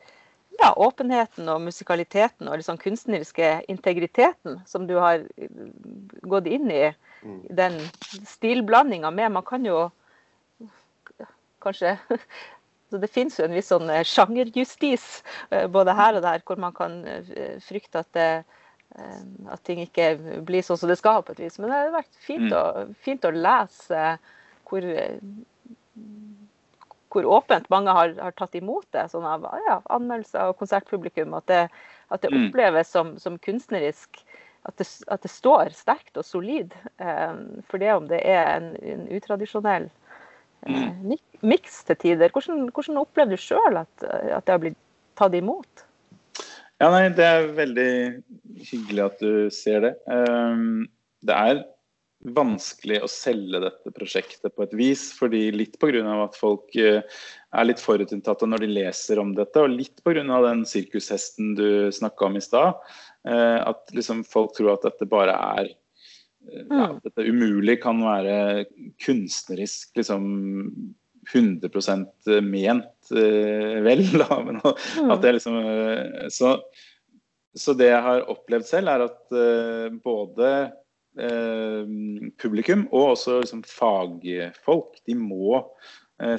ja, åpenheten og musikaliteten og liksom kunstneriske integriteten som du har gått inn i Mm. den stilblandinga med. Man kan jo kanskje så Det finnes jo en viss sånn sjangerjustis eh, både her og der, hvor man kan eh, frykte at, det, at ting ikke blir sånn som det skal på et vis. Men det har vært fint, mm. å, fint å lese hvor, hvor åpent mange har, har, tatt imot det. sånn av ja, Anmeldelser og konsertpublikum. At det, at det mm. oppleves som, som kunstnerisk at det, at det, står sterkt og solid. Eh, for det om det er en, en utradisjonell eh, mm. miks til tider. Hvordan, hvordan opplever du sjøl at, at, det har blitt tatt imot?
Ja, nei, Det er veldig hyggelig at du ser det. Um, det er vanskelig å selge dette prosjektet på et vis, fordi litt pga. at folk uh, er litt forutinntatte når de leser om dette, og litt pga. den sirkushesten du snakka om i stad. Eh, at liksom folk tror at dette bare er eh, ja, mm. dette umulig kan være kunstnerisk liksom 100 ment eh, vel. Da. Men mm. at jeg liksom, så, så, det jeg har opplevd selv, er at både publikum og også liksom fagfolk, de må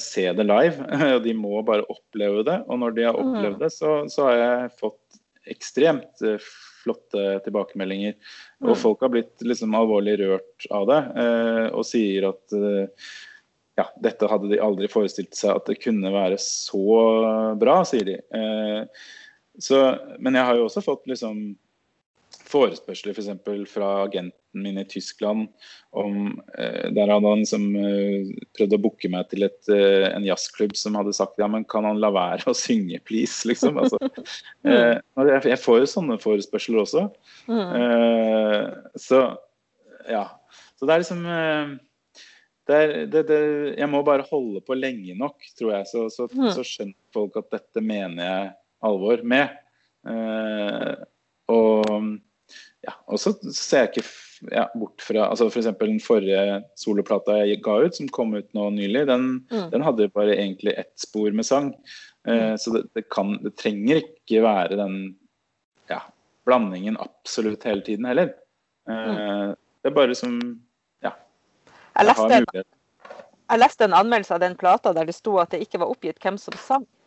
se det live. og De må bare oppleve det. Og når de har opplevd mm. det, så, så har jeg fått ekstremt flotte tilbakemeldinger. Og mm. folk har blitt liksom alvorlig rørt av det eh, og sier at eh, ja, dette hadde de aldri forestilt seg at det kunne være så bra, sier de. Eh, så, men jeg har jo også fått liksom forespørsler f.eks. fra agenten min i Tyskland om eh, Der hadde han liksom eh, prøvd å booke meg til et, eh, en jazzklubb som hadde sagt ja, men kan han la være å synge, please? liksom. Altså, eh, jeg, får jo sånne forespørsler også. Mm. Eh, så ja. Så det er liksom er, det, det, jeg må bare holde på lenge nok, tror jeg, så, så,
Mm.
så skjønner folk at dette mener jeg alvor med. Eh, og ja, og så ser jeg ikke ja, bort fra altså F.eks. den forrige soloplata jeg ga ut, som kom ut nå nylig, den,
Mm.
den hadde bare egentlig ett spor med sang. Eh, så det, det, kan, det trenger ikke være den ja, blandingen absolutt hele tiden heller. Eh, Det er bare som
Jeg leste,
en,
jeg leste en anmeldelse av den plata der det sto at det ikke var oppgitt hvem som sang.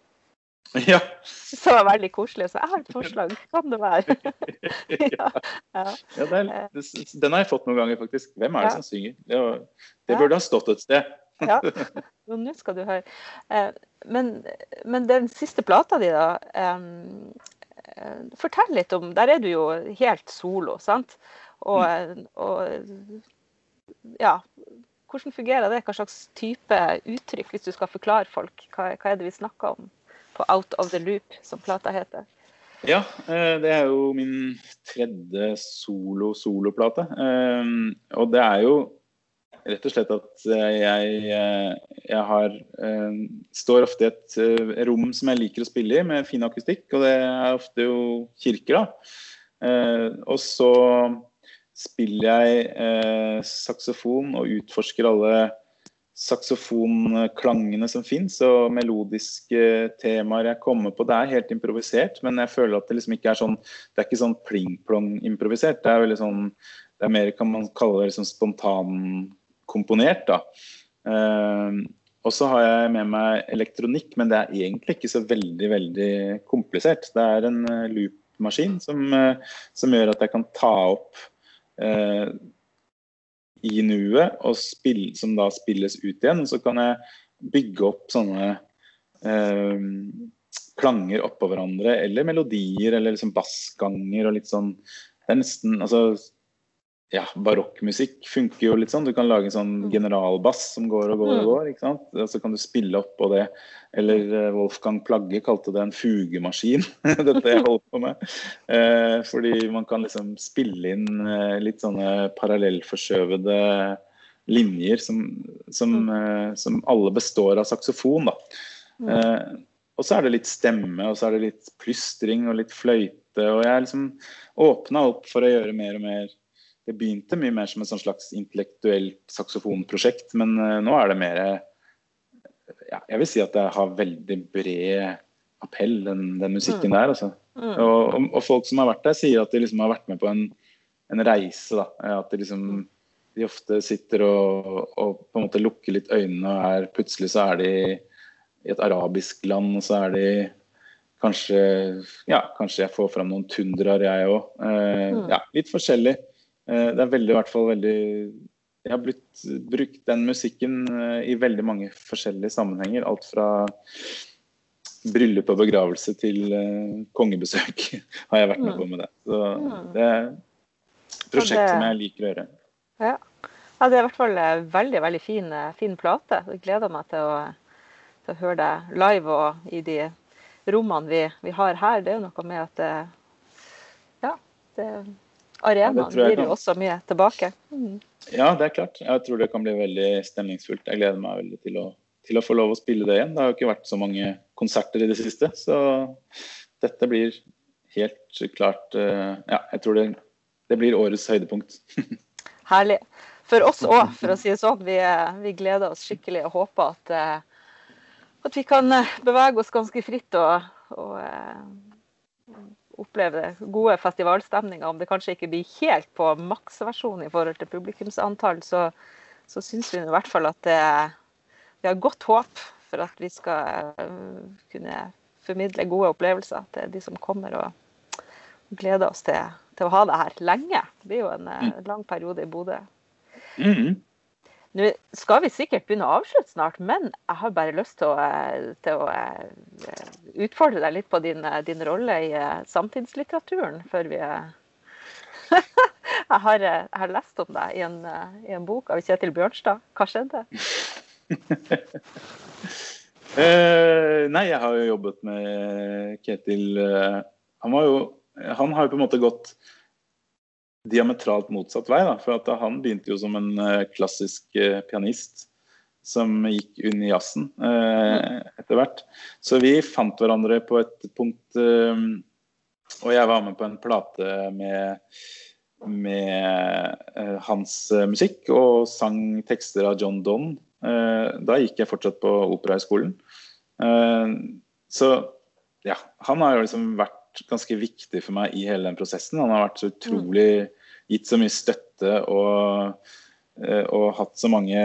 Ja.
Så det var veldig koselig. Så jeg har et forslag. Kan det være? ja, ja.
Ja, det er, den har jeg fått noen ganger, faktisk. Hvem er det som synger? Det, det burde ha stått et sted.
ja. Nå skal du høre. Eh, Men, men den siste plata di, da. eh, Fortell litt om Der er du jo helt solo, sant? Og, og ja. Hvordan fungerer det? Hva slags type uttrykk, hvis du skal forklare folk? Hva, hva er det vi snakker om på Out of the Loop, som plata heter?
Ja, eh, det er jo min tredje solo-soloplate. Eh, Og det er jo rett og slett at jeg, eh, jeg har Står ofte i et rom som jeg liker å spille i, med fin akustikk, og det er ofte jo kirker, da. Og så spiller jeg eh, saksofon og utforsker alle saksofonklangene som fins, og melodiske temaer jeg kommer på. Det er helt improvisert, men jeg føler at det liksom ikke er sånn Det er ikke sånn pling-plong-improvisert. Det er veldig sånn Det er mer, kan man kalle det, liksom spontankomponert, da. Eh, og så har jeg med meg elektronikk, men det er egentlig ikke så veldig, veldig komplisert. Det er en loopmaskin loop-maskin som, eh, som gjør at jeg kan ta opp eh, i nuet, og spill, som da spilles ut igjen. Så kan jeg bygge opp sånne eh, klanger oppå hverandre, eller melodier, eller liksom bassganger og litt sånn Det er nesten Altså ja, barokkmusikk funker jo litt sånn. Du kan lage en sånn generalbass som går og går og
Mm.
går. ikke sant? Og så kan du spille opp på det. Eller eh, Wolfgang Plagge kalte det en fugemaskin, dette jeg holder på med. Eh, fordi man kan liksom spille inn eh, litt sånne parallellforskjøvede linjer som, som, eh, som alle består av saksofon. da.
Mm.
Eh, og så er det litt stemme, og så er det litt plystring og litt fløyte. Og jeg liksom åpna opp for å gjøre mer og mer Det begynte mye mer som et sånn slags intellektuelt saksofonprosjekt, men eh, nå er det mer ja, Jeg vil si at det har veldig bred appell, den, den musikken der. altså.
Mm.
Og, og, og folk som har vært der, sier at de liksom har vært med på en, en reise. da, At de liksom de ofte sitter og, og på en måte lukker litt øynene, og er, plutselig så er de i et arabisk land, og så er de kanskje Ja, kanskje jeg får fram noen tundraer, jeg òg. Eh,
Mm.
ja, litt forskjellig. Eh, det er veldig, i hvert fall veldig Jeg har blitt brukt den musikken eh, i veldig mange forskjellige sammenhenger. Alt fra bryllup og begravelse til eh, kongebesøk har jeg vært med
Mm.
på med det. Så
Mm.
det er et prosjekt som jeg liker å gjøre.
Ja. ja, det er i hvert fall veldig veldig fin, fin plate. Jeg gleder meg til å, til å høre deg live og i de rommene vi, vi har her. Det er jo noe med at ja, det, arenaen
ja,
gir jo også mye tilbake. Mm.
Ja, det er klart. Jeg tror det kan bli veldig stemningsfullt. Jeg gleder meg veldig til å, til å få lov å spille det igjen. Det har jo ikke vært så mange konserter i det siste, så dette blir helt klart eh, Ja, jeg tror det, det blir årets høydepunkt.
Herlig. For oss òg, for å si det sånn. Vi, eh, vi gleder oss skikkelig og håper at, eh, at vi kan bevege oss ganske fritt og, og oppleve gode festivalstemninger. Om det kanskje ikke blir helt på maksversjon i forhold til publikumsantall, så, så syns vi i hvert fall at det, vi har godt håp for at vi skal eh, kunne formidle gode opplevelser til de som kommer. og gleder oss til, til å ha det her lenge. Det blir jo en mm. lang periode i Bodø.
Mhm.
Nå skal vi sikkert begynne å avslutte snart, men jeg har bare lyst til å, eh, til å eh, utfordre deg litt på din, eh, din rolle i samtidslitteraturen før vi jeg, har, jeg har lest om deg i en, i en bok av Kjetil Bjørnstad. Hva skjedde?
Eh, nei, jeg har jo jobbet med Ketil eh, Han jo Han har jo på en måte gått diametralt motsatt vei. Da. For han begynte jo som en uh, klassisk uh, pianist som gikk inn i jazzen eh, etter hvert. Så vi fant hverandre på et punkt Og jeg var med på en plate med, med hans musikk og sang tekster av John Donne. da gikk jeg fortsatt på Operahøgskolen. så ja, han har jo liksom vært ganske viktig for meg i hele den prosessen. Han har vært så utrolig gitt så mye støtte og, eh, og hatt så mange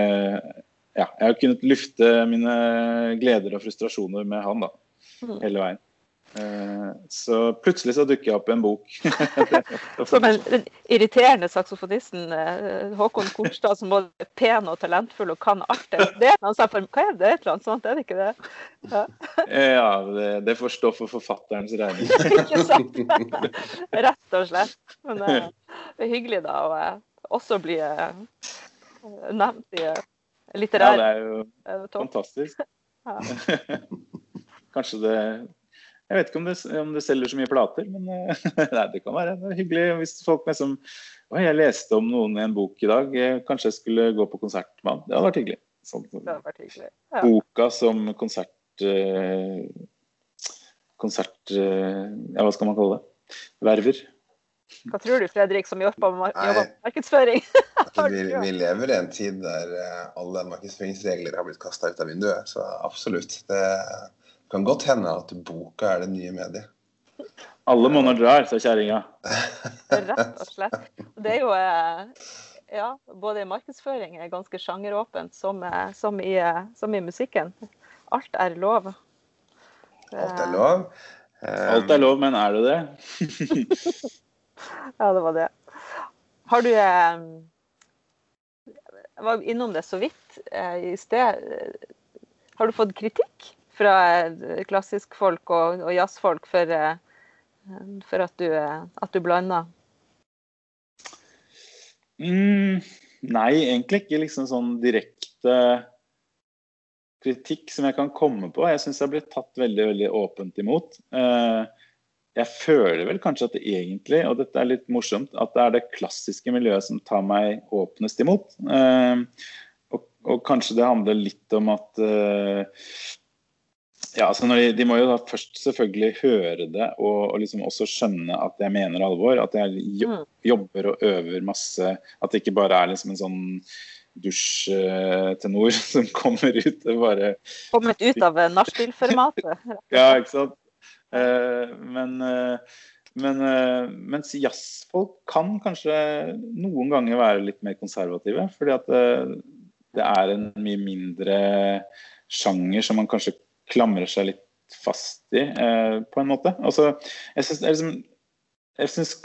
Ja, jeg har kunnet lufte mine gleder og frustrasjoner med han da, mm. hele veien. Eh, så plutselig så dukker jeg opp i en bok.
som en, den irriterende saksofonisten eh, Håkon Korstad, som både er pen og talentfull og kan alt. Det er noe sånt, hva er det? Et eller annet sånt, er det ikke det?
Ja, ja det, det, får stå for forfatterens regning.
ikke sant? Rett og slett. Men eh, det er hyggelig da å også bli nevnt i litterære
Ja, det er jo fantastisk. Ja. Kanskje det jeg vet ikke om det, om det, selger så mye plater, men eh, nei, det kan være det hyggelig hvis folk liksom Jeg leste om noen i en bok i dag, kanskje jeg skulle gå på konsert med han. Det hadde vært hyggelig. Sånn, det hadde vært hyggelig. Ja. Boka som konsert eh, Konsert eh, Ja, hva skal man kalle det? Verver.
Hva tror du, Fredrik, som jobber med markedsføring?
altså, vi, vi, lever i en tid der alle markedsføringsregler har blitt kasta ut av vinduet, så absolutt. Det kan godt hende at boka er det nye mediet.
Alle monner drar, sa kjerringa.
Rett og slett. Det er jo eh, ja, både markedsføring er ganske sjangeråpent, som, eh, som, i, eh, som, i, musikken. Alt er lov.
Alt er lov.
Alt er lov, men er det det?
ja, det var det. Har du Jeg var innom det så vidt i sted. Har du fått kritikk fra klassisk klassiskfolk og, og jazzfolk for, eh, for, at du, eh, at du blander?
Mm, nei, egentlig ikke liksom sånn direkte kritikk som jeg kan komme på. Jeg syns jeg blir tatt veldig veldig åpent imot. Jeg føler vel kanskje at det egentlig, og dette er litt morsomt, at det er det klassiske miljøet som tar meg åpnest imot. Og, og kanskje det handler litt om at ja, altså de, de, må jo da først selvfølgelig høre det og, og liksom også skjønne at jeg mener alvor. At jeg jo, mm. jobber og øver masse. At det ikke bare er liksom en sånn dusjtenor som kommer ut og bare
Kommet ut av nachspiel-formatet?
ja, ikke sant. Eh, men, eh, men eh, mens jazzfolk kan kanskje noen ganger være litt mer konservative. Fordi at det, eh, det er en mye mindre sjanger som man kanskje klamrer seg litt fast i, eh, på en måte. Altså, jeg syns liksom,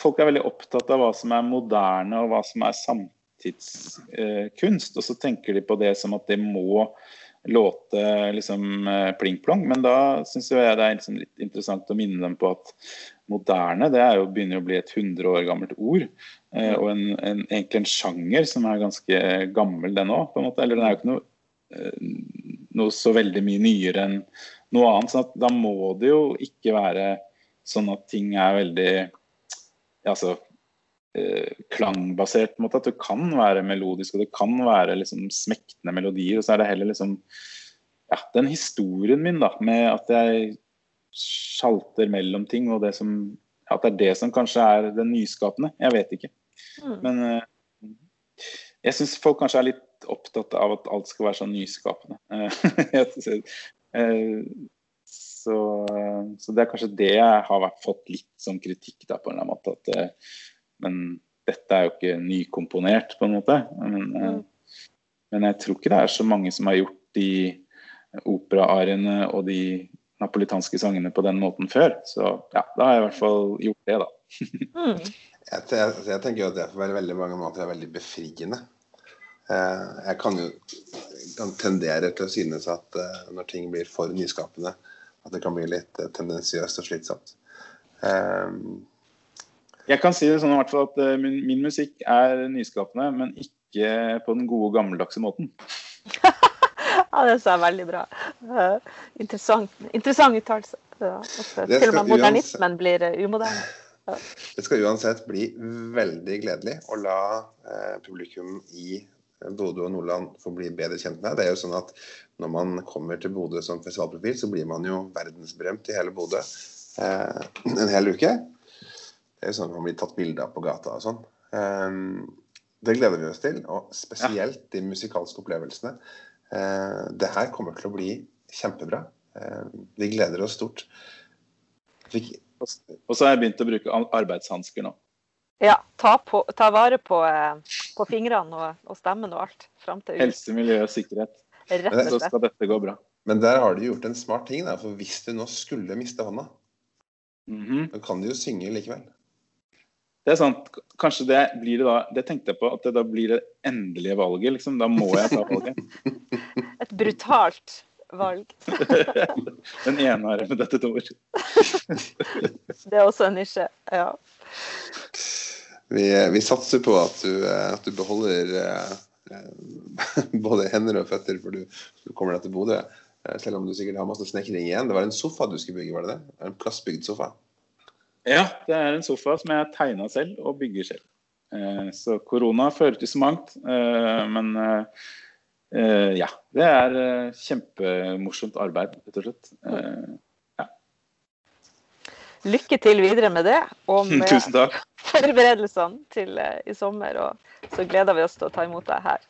folk er veldig opptatt av hva som er moderne og hva som er samtidskunst. Eh, og så tenker de på det som at det må låte liksom eh, pling-plong. Men da syns jeg det er liksom litt interessant å minne dem på at moderne det jo, begynner å bli et 100 år gammelt ord. Eh, og en, en, egentlig en sjanger som er ganske gammel, den òg. Eller den er jo ikke noe Eh, noe så veldig mye nyere enn noe annet. sånn at da må det jo ikke være sånn at ting er veldig altså, eh, klangbasert. på en måte, At det kan være melodisk og det kan være liksom smektende melodier. Og så er det heller liksom ja, den historien min da, med at jeg sjalter mellom ting, og det som, at det er det som kanskje er det nyskapende. Jeg vet ikke. Mm. Men uh, jeg syns folk kanskje er litt opptatt av at alt skal være så nyskapende. Eh, så, så, det er kanskje det jeg har fått litt som kritikk da, på en eller annen måte. At, eh, men dette er jo ikke nykomponert, på en måte. Men, eh, mm. men jeg tror ikke det er så mange som har gjort de operaariene og de napolitanske sangene på den måten før. Så ja, da har jeg i hvert fall gjort det, da.
mm. jeg, jeg, jeg, tenker jo at det på veldig mange måter er veldig befriende. Eh, jeg kan jo kan tendere til å synes at eh, når ting blir for nyskapende, at det kan bli litt eh, tendensiøst og slitsomt.
Jeg kan si det sånn i hvert fall at min, min musikk er nyskapende, men ikke på den gode, gammeldagse måten.
ja, det sa jeg veldig bra. interessant, interessant uttalelse. Ja, til og med modernismen blir umoderne.
Det skal uansett bli veldig gledelig å la eh, publikum i Bodø og Nordland får bli bedre kjent med. Det er jo sånn at Når man kommer til Bodø som festivalprofil, så blir man jo verdensberømt i hele Bodø eh, en hel uke. Det er jo sånn at Man blir tatt bilde av på gata og sånn. Eh, det gleder vi oss til, og spesielt de musikalske opplevelsene. Eh, det her kommer til å bli kjempebra. Eh, vi gleder oss stort. Fikk
Og så har jeg begynt å bruke an- arbeidshansker nå.
Ja, ta, på, ta vare på, eh, på fingrene og, og stemmen og alt Frem til ut.
Helse, miljø og sikkerhet.
Rett
og
og
Så
slett.
skal dette gå bra.
Men der har de gjort en smart ting. Da, for hvis du nå skulle miste hånda,
Mhm.
så kan du jo synge likevel.
Det er sant. Kanskje det blir det da Det tenkte jeg på, at det da blir det endelige valget, liksom. Da må jeg ta valget.
Et brutalt valg.
Den ene har jeg med dette to ord.
Det er også en nisje. Ja.
Vi, vi satser på at du, eh, at du beholder eh, både hender og føtter før du, du kommer deg til Bodø. Eh, Selv om du sikkert har masse snekring igjen. Det var en sofa du skulle bygge, var det det? En plassbygd sofa?
Ja, det er en sofa som jeg tegna selv og bygger selv. Så korona fører til så mangt. Men ja. Det er kjempemorsomt arbeid, rett og slett.
Lykke til videre med det, og med
Tusen takk.
forberedelsene til eh, i sommer. Og så gleder vi oss til å ta imot deg her.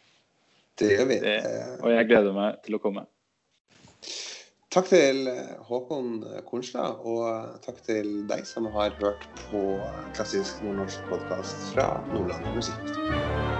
Det gjør vi.
Det, og jeg gleder meg til å komme.
Takk til eh, Håkon Kornstad, og eh, takk til deg som har hørt på klassisk nordnorsk podkast fra Nordland Musikkfestival.